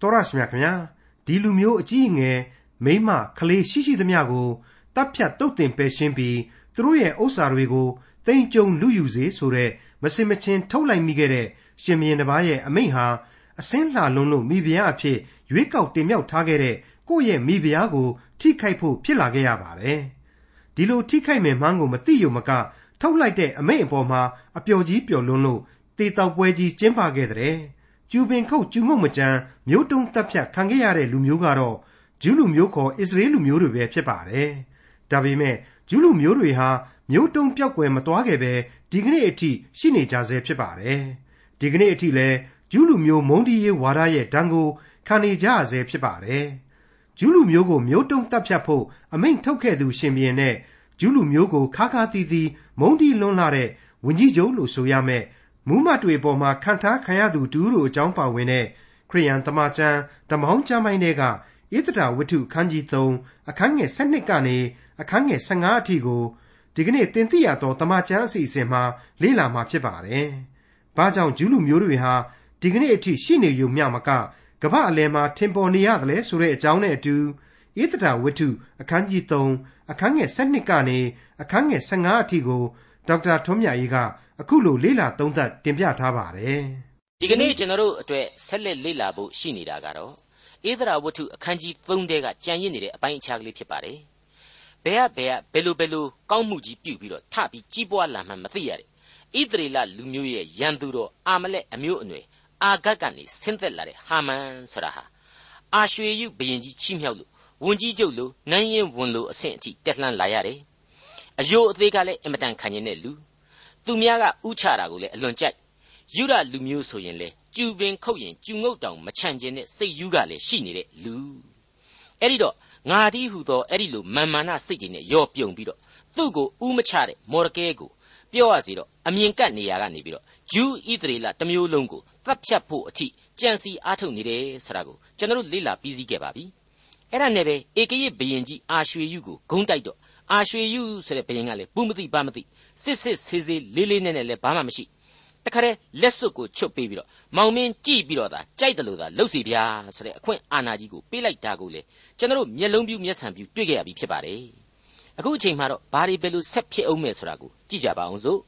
တော်ရရှိမြခင်ဗျာဒီလူမျိုးအကြီးအငယ်မိမကလေးရှိရှိသမျှကိုတပ်ဖြတ်တုတ်တင်ပယ်ရှင်းပြီးသူတို့ရဲ့ဥစ္စာတွေကိုတိမ်ကြုံလူယူစေဆိုတဲ့မစင်မချင်းထုတ်လိုက်မိခဲ့တဲ့ရှင်မင်းတစ်ပါးရဲ့အမိန့်ဟာအစင်းလှလွန်းလို့မိဖုရားအဖြစ်ရွေးကောက်တင်မြှောက်ထားခဲ့တဲ့ကိုယ့်ရဲ့မိဖုရားကို ထိခိုက်ဖို့ဖြစ်လာခဲ့ရပါတယ်ဒီလိုထိခိုက်မယ်မှန်းကိုမသိရုံမကထုတ်လိုက်တဲ့အမိန့်အပေါ်မှာအပျော်ကြီးပျော်လွန်းလို့တေတောက်ပွဲကြီးကျင်းပခဲ့တဲ့ ကျူပင်ခုတ်ကျူငုံမကြမ်းမျိုးတုံးတက်ဖြတ်ခံခဲ့ရတဲ့လူမျိုးကတော့ဂျူးလူမျိုးခေါ်အစ္စရေးလူမျိုးတွေပဲဖြစ်ပါတယ်။ဒါပေမဲ့ဂျူးလူမျိုးတွေဟာမျိုးတုံးပြောက်ွယ်မသွားခဲ့ပဲဒီကနေ့အထိရှိနေကြဆဲဖြစ်ပါတယ်။ဒီကနေ့အထိလည်းဂျူးလူမျိုးမုန်းတီးရေးဝါဒရဲ့ဒဏ်ကိုခံနေကြရဆဲဖြစ်ပါတယ်။ဂျူးလူမျိုးကိုမျိုးတုံးတက်ဖြတ်ဖို့အမိန့်ထုတ်ခဲ့သူရှင်ဘီရင်နဲ့ဂျူးလူမျိုးကိုခါခါတီးတီးမုန်းတီးလွန်းလာတဲ့ဝင်းကြီးချုပ်လို့ဆိုရမယ် မူးမတ်တွေပေါ်မှာခံထားခံရသူတူတို့အကြောင်းပါဝင်တဲ့ခရိယန်တမန်ကျမ်းဓမ္မောင်းကျမ်းပိုင်းတွေကဣသရာဝတ္ထုခန်းကြီး3အခန်းငယ်7ကနေအခန်းငယ်15အထိကိုဒီကနေ့တင်ပြရသောတမန်ကျမ်းအစီအစဉ်မှာလေ့လာမှာဖြစ်ပါတယ်။ဘာကြောင့်ဂျူးလူမျိုးတွေဟာဒီကနေ့အထိရှိနေုံမျှမကကမ္ဘာအလယ်မှာထင်ပေါ်နေရတယ်လဲဆိုတဲ့အကြောင်းနဲ့အတူဣသရာဝတ္ထုအခန်းကြီး3အခန်းငယ်7ကနေအခန်းငယ်15အထိကိုဒေါက်တာထွန်းမြတ်ရေးက အခုလိုလေ့လာသုံးသပ်တင်ပြထားပါတယ်ဒီကနေ့ကျွန်တော်တို့အတွက်ဆက်လက်လေ့လာဖို့ရှိနေတာကတော့ဧဒရာဝတ္ထုအခန်းကြီး3တဲကကြံရစ်နေတဲ့အပိုင်းအခြားကလေးဖြစ်ပါတယ်ဘယ်ကဘယ်ကဘယ်လိုဘယ်လိုကောင်းမှုကြီးပြုပြီးတော့ထပြီးကြီးပွားလာမှမသိရတဲ့ဣသရေလလူမျိုးရဲ့ရန်သူတော်အာမလက်အမျိုးအနွယ်အာဂတ်ကနေဆင်းသက်လာတဲ့ဟာမန်ဆိုတာဟာအာရွှေယုဘရင်ကြီးချီးမြှောက်လို့ဝန်ကြီးချုပ်လိုငန်းရင်ဝန်လိုအဆင့်အထိတက်လှမ်းလာရတယ်အယိုးအသေးကလည်းအင်မတန်ခံရင်တဲ့လူ သူများကဥချတာကိုလည်းအလွန်ကြိုက်ယူရလူမျိုးဆိုရင်လေကျူပင်ခုတ်ရင်ကျူငုတ်တောင်မချန်ကျင်တဲ့စိတ်ယူးကလည်းရှိနေတဲ့လူအဲ့ဒီတော့ငါတီးဟူသောအဲ့ဒီလိုမာမာနစိတ်တွေနဲ့ရောပြုံပြီးတော့သူ့ကိုဥမချတဲ့မော်ရကဲကိုပြောရစီတော့အမြင်ကပ်နေရကနေပြီးတော့ဂျူးဣသရေလတမျိုးလုံးကိုသတ်ဖြတ်ဖို့အထိကြံစီအားထုတ်နေတယ်ဆိုတာကိုကျွန်တော်တို့လေ့လာပြီးစီးခဲ့ပါပြီအဲ့ဒါနဲ့ပဲဧကရစ်ဘယင်ကြီးအာရွှေယုကိုဂုံးတိုက်တော့အာရွှေယုဆိုတဲ့ဘယင်ကလည်းပူမသိပါမသိ စစ်စစ်ဆေးဆေးလေးလေးနက်နက်လည်းဘာမှမရှိတခါတည်းလက်စွပ်ကိုချွတ်ပေးပြီးတော့မောင်မင်းကြည့်ပြီးတော့သာကြိုက်တယ်လို့သာလှုပ်စီဗျာဆိုတဲ့အခွင့်အာဏာကြီးကိုပေးလိုက်တာကိုလေကျွန်တော်မျက်လုံးပြူးမျက်စံပြူးတွေ့ခဲ့ရပြီဖြစ်ပါတယ်အခုအချိန်မှတော့ဘာတွေပဲလို့ဆက်ဖြစ်အောင်မယ်ဆိုတာကိုကြည့်ကြပါအောင်စို့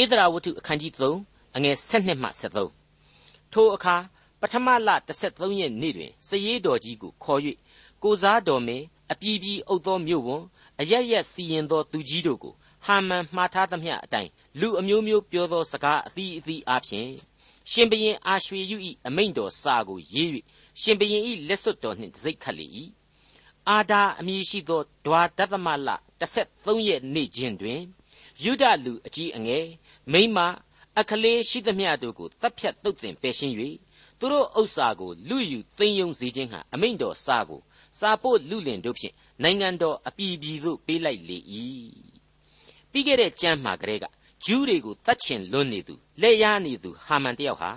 ဧဒရာဝတ္ထုအခန်းကြီး3အငယ်7မှ73ထိုအခါပထမလ13ရက်နေ့တွင်စည်ရတော်ကြီးကိုခေါ်၍ကိုစားတော်မင်းအပြည်ပြည်အုပ်သောမြို့ဝန်အရရက်စီရင်သောသူကြီးတို့ကို ဟာမန်မှားထားသမျှအတိုင်းလူအမျိုးမျိုးပြောသောစကားအသီးအသီးအားဖြင့်ရှင်ဘရင်အာရွှေယု၏အမိန့်တော်စာကိုရေး၍ရှင်ဘရင်၏လက်စွပ်တော်နှင့်တစိ့ခတ်လေ၏အာဒါအမည်ရှိသောဒွါတသမလ13ရက်နေ့ချင်းတွင်ယုဒလူအကြီးအငယ်မိမအခလေးရှိသမျှတို့ကိုတပ်ဖြတ်တုတ်တင်ပယ်ရှင်း၍သူတို့ဥစ္စာကိုလူယူသိမ်းယုံစေခြင်းဟာအမိန့်တော်စာကိုစာပို့လူလင်တို့ဖြင့်နိုင်ငံတော်အပြည်ပြည်သို့ပေးလိုက်လေ၏ ပြီးခဲ့တဲ့ကျမ်းမှာကလေးကဂျူးတွေကိုတတ်ချင်လွန်းနေသူလက်ရနေသူဟာမန်တယောက်ဟာ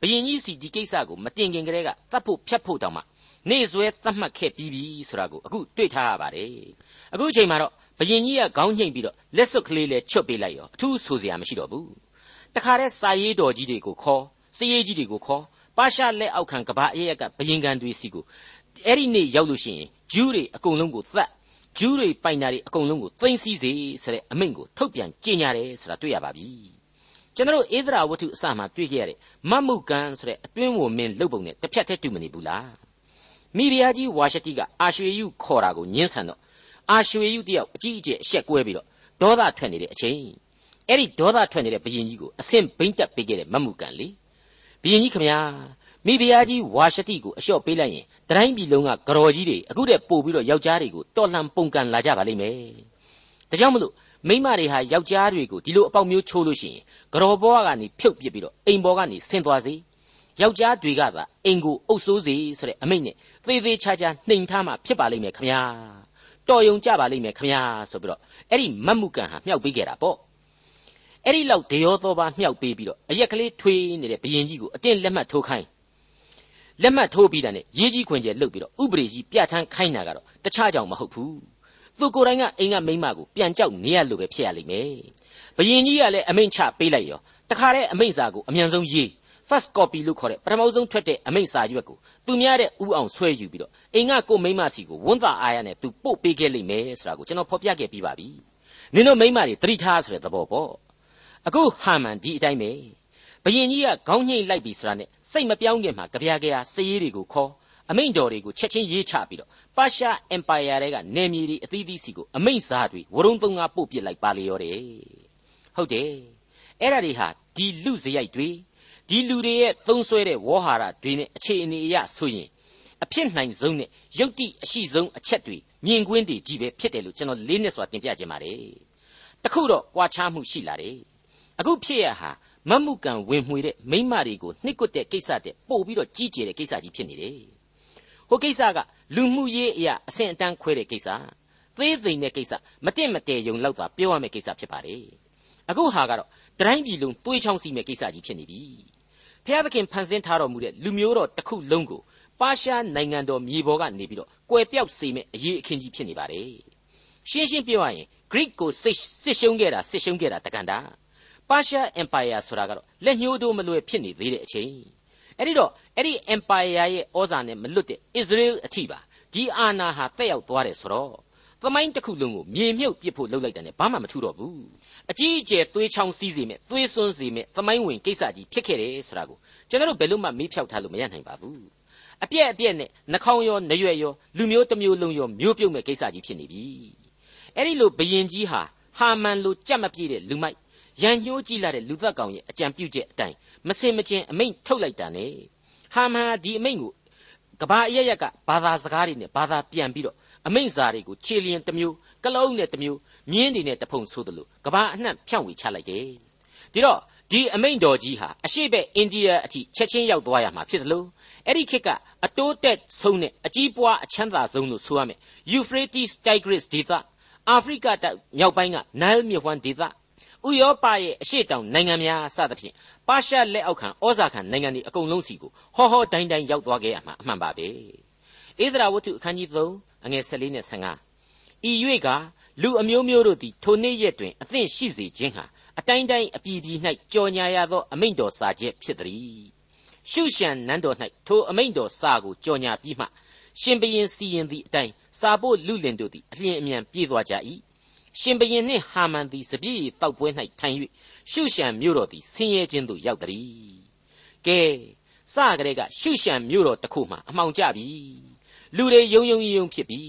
ဘယင်ကြီးစီဒီကိစ္စကိုမတင်ခင်ကလေးကတတ်ဖို့ဖြတ်ဖို့တောင်မှနေဆွဲသတ်မှတ်ခဲ့ပြီးပြီဆိုတာကိုအခုတွေ့ထားရပါတယ်အခုအချိန်မှာတော့ဘယင်ကြီးကခေါင်းညှိတ်ပြီးတော့လက်စွပ်ကလေးလဲချွတ်ပေးလိုက်ရောအထူးဆိုစရာမရှိတော့ဘူးတခါတည်းစာရေးတော်ကြီးတွေကိုခေါ်စရေးကြီးတွေကိုခေါ်ပါရှာလက်အောက်ခံကဘာအရက်ကဘယင်ကန်တွေစီကိုအဲ့ဒီနေ့ရောက်လို့ရှိရင်ဂျူးတွေအကုန်လုံးကိုသတ် ဂျူးတွေပိုင်တာတွေအကုန်လုံးကိုသိမ်းဆည်းစေဆိုတဲ့အမိန့်ကိုထုတ်ပြန်ကြေညာတယ်ဆိုတာတွေ့ရပါပြီကျွန်တော်ဧဒရာဝတ္ထုအစမှာတွေ့ခဲ့ရတဲ့မတ်မုကန်ဆိုတဲ့အတွင်းဝင်မင်းလုပ်ပုံနဲ့တစ်ဖြတ်တည်းတူမနေဘူးလားမိဖုရားကြီးဝါရှတိကအာရွှေယုခေါ်တာကိုညှင်းဆန်တော့အာရွှေယုတယောက်အကြီးအကျယ်အဆက်ကွဲပြီးတော့ဒေါသထွက်နေတဲ့အချိန်အဲ့ဒီဒေါသထွက်နေတဲ့ဘုရင်ကြီးကိုအဆင့်ဘိမ့်တက်ပေးခဲ့တဲ့မတ်မုကန်လေဘုရင်ကြီးခမညာမိဖုရားကြီးဝါရှတိကိုအလျှော့ပေးလိုက်ရင် တိုင်းပြည်လုံးကကတော်ကြီးတွေအခုတည်းပို့ပြီးတော့ယောက်ျားတွေကိုတော်လှန်ပုန်ကန်လာကြပါလိမ့်မယ်။ဒါကြောင့်မလို့မိမတွေဟာယောက်ျားတွေကိုဒီလိုအပေါက်မျိုးချိုးလို့ရှိရင်ကတော်ဘွားကနေဖြုတ်ပစ်ပြီးတော့အိမ်ပေါ်ကနေဆင်းသွားစေ။ယောက်ျားတွေကသာအိမ်ကိုအုပ်ဆိုးစေဆိုတဲ့အမိန့်နဲ့သေသေးချာချာနှိမ်ထားမှဖြစ်ပါလိမ့်မယ်ခမညာ။တော်ယုံကြပါလိမ့်မယ်ခမညာဆိုပြီးတော့အဲ့ဒီမတ်မှုကန်ဟာမြောက်ပေးခဲ့တာပေါ့။အဲ့ဒီလောက်ဒေယောသောပါမြောက်ပေးပြီးတော့အရက်ကလေးထွေးနေတဲ့ဘယင်ကြီးကိုအတင်းလက်မှတ်ထိုးခိုင်း လက်မှတ်ထိုးပြီးတာနဲ့ရေးကြီးခွင်ကျဲလှုပ်ပြီးတော့ဥပဒေကြီးပြဋ္ဌာန်းခိုင်းတာကတော့တခြားကြောင့်မဟုတ်ဘူးသူကိုယ်တိုင်ကအိမ်ကမိန်းမကိုပြန်ကြောက်နေရလို့ပဲဖြစ်ရလိမ့်မယ်ဘယင်ကြီးကလည်းအမိန့်ချပေးလိုက်ရောတခါတည်းအမိန့်စာကိုအမြန်ဆုံးရေး first copy လို့ခေါ်တဲ့ပထမဆုံးထွက်တဲ့အမိန့်စာရွက်ကိုသူများတဲ့ဥအောင်ဆွဲယူပြီးတော့အိမ်ကကိုမိမစီကိုဝန်တာအားရနဲ့သူပို့ပေးခဲ့လိမ့်မယ်ဆိုတာကိုကျွန်တော်ဖော်ပြခဲ့ပြီးပါပြီနင်တို့မိမတွေသတိထားဆိုတဲ့သဘောပေါ့အခုဟာမန်ဒီအတိုင်းပဲ ဘယင်ကြီးကခေါင်းညှိလိုက်ပြီဆိုတာနဲ့စိတ်မပြောင်းခင်မှာကြပြားကြရာစည်ရည်တွေကိုခေါ်အမိန့်တော်တွေကိုချက်ချင်းရေးချပြီးတော့ပါရှားအင်ပါယာတွေကနေမြေတွေအသီးသီးစီကိုအမိန့်စာတွေဝရုံသုံးငါပို့ပစ်လိုက်ပါလေရောတယ်ဟုတ်တယ်အဲ့ဒါတွေဟာဒီလူစရိုက်တွေဒီလူတွေရဲ့သုံးဆွဲတဲ့ဝေါ်ဟာရတွေနဲ့အခြေအနေအရဆိုရင်အဖြစ်နိုင်ဆုံးနဲ့ယုတ်တိအရှိဆုံးအချက်တွေမြင်ကွင်းတွေကြီးပဲဖြစ်တယ်လို့ကျွန်တော်လေးနဲ့စွာတင်ပြခြင်းပါတယ်တခုတော့ကြွားချမှုရှိလာတယ်အခုဖြစ်ရဟာ မတ်မှုကံဝင်မှွေတဲ့မိမတွေကိုနှိကွတဲ့ကိစ္စတဲ့ပို့ပြီးတော့ကြီးကျယ်တဲ့ကိစ္စကြီးဖြစ်နေတယ်ဟိုကိစ္စကလူမှုရေးအရာအဆင့်အတန်းခွဲတဲ့ကိစ္စသေးသိမ်တဲ့ကိစ္စမတင့်မတဲယုံလောက်သာပြောရမယ့်ကိစ္စဖြစ်ပါတယ်အခုဟာကတော့တိုင်းပြည်လုံးတွေးချောင်းစီမဲ့ကိစ္စကြီးဖြစ်နေပြီဖျားသခင်ဖန်ဆင်းထားတော်မူတဲ့လူမျိုးတော်တစ်ခုလုံးကိုပါရှားနိုင်ငံတော်မြေပေါ်ကနေပြီးတော့ကွယ်ပြောက်စေမဲ့အရေးအခင်းကြီးဖြစ်နေပါတယ်ရှင်းရှင်းပြောရရင် Greek ကိုစစ်စစ်ရှုံးခဲ့တာစစ်ရှုံးခဲ့တာတကန်တာ ပါရှား Empire ဆိုတာကတော့လက်ညှိုးတို့မလွယ်ဖြစ်နေသေးတဲ့အချိန်အဲ့ဒီတော့အဲ့ဒီ Empire ရဲ့ဩဇာနဲ့မလွတ်တဲ့ Israel အထိပါဒီအာဏာဟာတက်ရောက်သွားတယ်ဆိုတော့သမိုင်းတစ်ခုလုံးကိုမြေမြုပ်ပစ်ဖို့လှုပ်လိုက်တယ်နဲ့ဘာမှမထူတော့ဘူးအကြီးအကျယ်သွေးချောင်းစီးစေမဲ့သွေးစွန်းစေမဲ့သမိုင်းဝင်ကိစ္စကြီးဖြစ်ခဲ့တယ်ဆိုတာကိုကျွန်တော်တို့ဘယ်လို့မှမေးဖြောက်ထားလို့မရနိုင်ပါဘူးအပြက်အပြက်နဲ့နှာခေါင်းရောနှရွက်ရောလူမျိုးတစ်မျိုးလုံးရောမျိုးပြုတ်မဲ့ကိစ္စကြီးဖြစ်နေပြီအဲ့ဒီလိုဘယင်ကြီးဟာဟာမန်လိုကြက်မပြေးတဲ့လူမိုက် ရန်ညှိုးကြည့်လာတဲ့လူသက်ကောင်ရဲ့အကြံပြုချက်အတိုင်းမစင်မကျင်အမိန့်ထုတ်လိုက်တာ ਨੇ ဟာမန်ဒီအမိန့်ကိုကဘာအရရက်ကဘာသာစကားတွေနဲ့ဘာသာပြန်ပြီးတော့အမိန့်စာတွေကိုခြေလျင်တစ်မျိုးကလုံးနဲ့တစ်မျိုးမြင်းတွေနဲ့တဖုံဆိုသလိုကဘာအနှံ့ဖြန့်ဝေချလိုက်တယ်ဒီတော့ဒီအမိန့်တော်ကြီးဟာအရှိဘက်အိန္ဒိယအထိချက်ချင်းရောက်သွားရမှာဖြစ်တယ်လို့အဲ့ဒီခေတ်ကအတိုးတက်ဆုံးနဲ့အကြီးပွားအချမ်းသာဆုံးလို့ဆိုရမယ် Euphrates Tigris ဒေသအာဖရိကတောင်မြောက်ပိုင်းက Nile မြစ်ဝှမ်းဒေသ ဥရောပရဲ့အရှေ့တောင်နိုင်ငံများစသဖြင့်ပါရှားလက်အောက်ခံဩဇာခံနိုင်ငံတွေအကုန်လုံးစီကိုဟောဟောတိုင်းတိုင်းရောက်သွားခဲ့ရမှာအမှန်ပါပဲဧဒရာဝတ္ထုအခန်းကြီး3အငယ်14နဲ့15ဤ၍ကလူအမျိုးမျိုးတို့သည်ထိုနေ့ရက်တွင်အသင့်ရှိစေခြင်းဟာအတိုင်းတိုင်းအပြည်ပြည်၌ကြော်ညာရသောအမိန့်တော်စာချက်ဖြစ်သည်ရှုရှံနန်းတော်၌ထိုအမိန့်တော်စာကိုကြော်ညာပြီးမှရှင်ဘရင်စီရင်သည့်အတိုင်းစာဖို့လူလင်တို့သည်အလျင်အမြန်ပြေးသွားကြ၏ ရှင်ဘရင်နှင့်ဟာမန်သည်စပြည့်တောက်ပွဲ၌ထိုင်၍ရှုရှံမြို့တော်သည်ဆင်းရဲခြင်းသို့ရောက်သည်ကဲစကြတဲ့ကရှုရှံမြို့တော်တစ်ခုမှအမှောင်ကျပြီလူတွေယုံယုံယုံဖြစ်ပြီ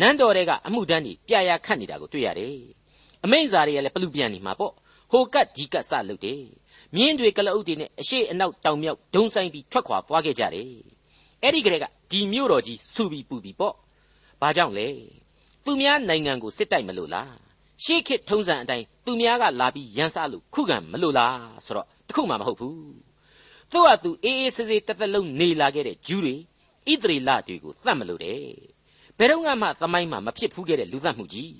နန်းတော်တွေကအမှုတန်းကြီးပြရာခတ်နေတာကိုတွေ့ရတယ်အမိန့်စာတွေကလည်းပလူပြန်နေမှာပေါ့ဟိုကတ်ဒီကတ်စလုပ်တယ်မြင်းတွေကလအုပ်တွေနဲ့အရှိအနောက်တောင်မြောက်ဒုံဆိုင်ပြီးထွက်ခွာသွားခဲ့ကြတယ်အဲ့ဒီကလေးကဒီမြို့တော်ကြီးစူပြီးပူပြီးပေါ့ဘာကြောင့်လဲ သူများနိုင်ငံကိုစစ်တိုက်မလို့လားရှေးခေတ်ထုံးစံအတိုင်းသူများကလာပြီးရန်စလို့ခုခံမလို့လားဆိုတော့တခုမှမဟုတ်ဘူးသူ့ဟာသူအေးအေးဆေးဆေးတသက်လုံးနေလာခဲ့တဲ့ဂျူးတွေဣသရေလတွေကိုသတ်မလို့တယ်ဘယ်တော့မှသမိုင်းမှာမဖြစ်ဘူးခဲ့တဲ့လူသတ်မှုကြီး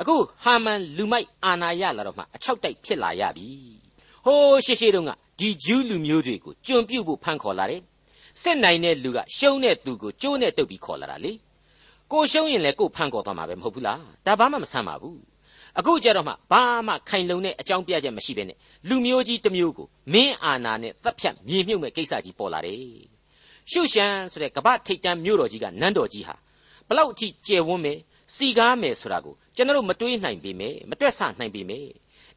အခုဟာမန်လူမိုက်အာနာရလာတော့မှအချောက်တိုက်ဖြစ်လာရပြီဟိုးရှေးရှေးတုန်းကဒီဂျူးလူမျိုးတွေကိုကျွံပြုတ်ဖို့ဖန်ခေါ်လာတယ်စစ်နိုင်တဲ့လူကရှုံးတဲ့သူကိုကျိုးနဲ့တုပ်ပြီးခေါ်လာတာလေ ကိုရှုံးရင်လည်းကိုဖန်ခေါ်သွားမှာပဲမဟုတ်ဘူးလားဒါဘာမှမဆမ်းပါဘူးအခုကြတော့မှဘာမှခိုင်လုံတဲ့အကြောင်းပြချက်မရှိဘဲနဲ့လူမျိုးကြီးတစ်မျိုးကိုမင်းအာနာနဲ့တပ်ဖြတ်မြေမြုပ်မဲ့ကိစ္စကြီးပေါ်လာတယ်ရှုရှန်ဆိုတဲ့ကပ္ပထိတ်တန်းမြို့တော်ကြီးကနန်းတော်ကြီးဟာဘလောက်အထိကျယ်ဝန်းမယ်စီကားမယ်ဆိုတာကိုကျွန်တော်မတွေးနိုင်ပေမဲ့မတွက်ဆနိုင်ပေမဲ့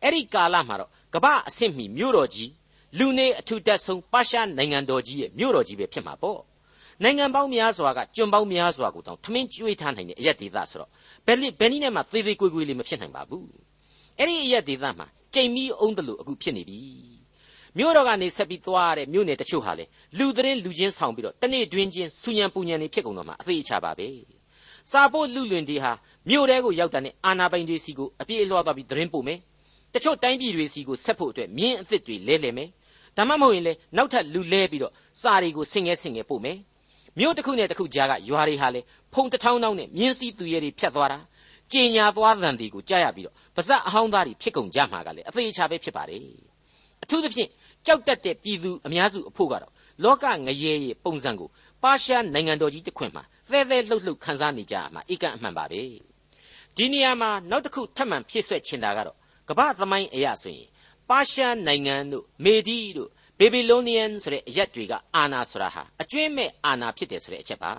အဲ့ဒီကာလမှာတော့ကပ္ပအဆင့်မီမြို့တော်ကြီးလူနေအထူတက်ဆုံးပါရှားနိုင်ငံတော်ကြီးရဲ့မြို့တော်ကြီးပဲဖြစ်မှာပေါ့ နိုင်ငံပေါင်းများစွာကကျွန်းပေါင်းများစွာကိုတောင်ထမင်းကျွေးထားနိုင်တဲ့အရက်ဒေသဆိုတော့ဘယ်လိဘယ်နည်းနဲ့မှသေးသေးကွေးကွေးလေးမဖြစ်နိုင်ပါဘူးအဲ့ဒီအရက်ဒေသမှာကြိမ်မီးအုံးတယ်လို့အခုဖြစ်နေပြီမြို့တော်ကနေဆက်ပြီးသွားတဲ့မြို့နယ်တချို့ဟာလေလူသတင်းလူချင်းဆောင်ပြီးတော့တနေ့တွင်းချင်းဆူညံပူညံနေဖြစ်ကုန်တော့မှအသေးအချပါပဲစာဖို့လူလွင်တွေဟာမြို့တဲကိုရောက်တဲ့အာနာပိုင်တွေစီကိုအပြည့်အလွှားသွားပြီးသတင်းပို့မယ်တချို့တိုင်းပြည်တွေစီကိုဆက်ဖို့အတွက်မြင်းအသစ်တွေလဲလှယ်မယ်ဒါမှမဟုတ်ရင်လေနောက်ထပ်လူလဲပြီးတော့စာတွေကိုဆင်ငဲဆင်ငဲပို့မယ် မြို့တစ်ခုနဲ့တစ်ခုကြားကရွာတွေဟာလေဖုံတထောင်းထောင်းနဲ့မြင်းစည်းသူရဲတွေဖြတ်သွားတာကြင်ညာသွားတန်တွေကိုကြားရပြီးတော့ပါဇက်အဟောင်းသားတွေဖြစ်ကုန်ကြမှာကလေအသေးချာပဲဖြစ်ပါတယ်အထူးသဖြင့်ကြောက်တတ်တဲ့ပြည်သူအများစုအဖို့ကတော့လောကငရဲရဲ့ပုံစံကိုပါရှားနိုင်ငံတော်ကြီးတစ်ခွင်မှာသဲသဲလှုပ်လှုပ်ခန်းစားနေကြမှာဧကန်အမှန်ပါပဲဒီနေရာမှာနောက်တစ်ခုထပ်မံဖြစ်ဆွဲချင်တာကတော့ကမ္ဘာသမိုင်းအရာဆိုရင်ပါရှားနိုင်ငံတို့မေဒီတို့ ဘေဘီလိုနီယန်ဆိုတဲ့အရက်တွေကအာနာဆိုတာဟာအကျွင်းမဲ့အာနာဖြစ်တယ်ဆိုတဲ့အချက်ပါ